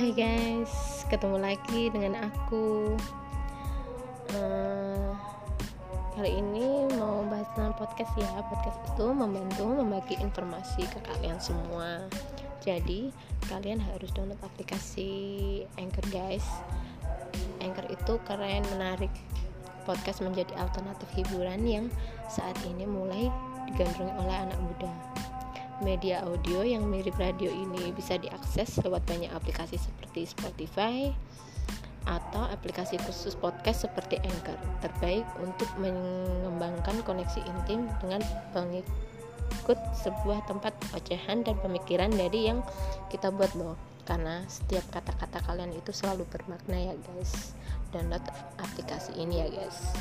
Hai guys, ketemu lagi dengan aku. Uh, kali ini mau bahas tentang podcast ya. Podcast itu membantu membagi informasi ke kalian semua. Jadi kalian harus download aplikasi Anchor guys. Anchor itu keren, menarik. Podcast menjadi alternatif hiburan yang saat ini mulai digandrungi oleh anak muda. Media audio yang mirip radio ini bisa diakses lewat banyak aplikasi seperti Spotify atau aplikasi khusus podcast seperti Anchor. Terbaik untuk mengembangkan koneksi intim dengan pengikut sebuah tempat ocehan dan pemikiran dari yang kita buat loh. Karena setiap kata-kata kalian itu selalu bermakna ya guys. Download aplikasi ini ya guys.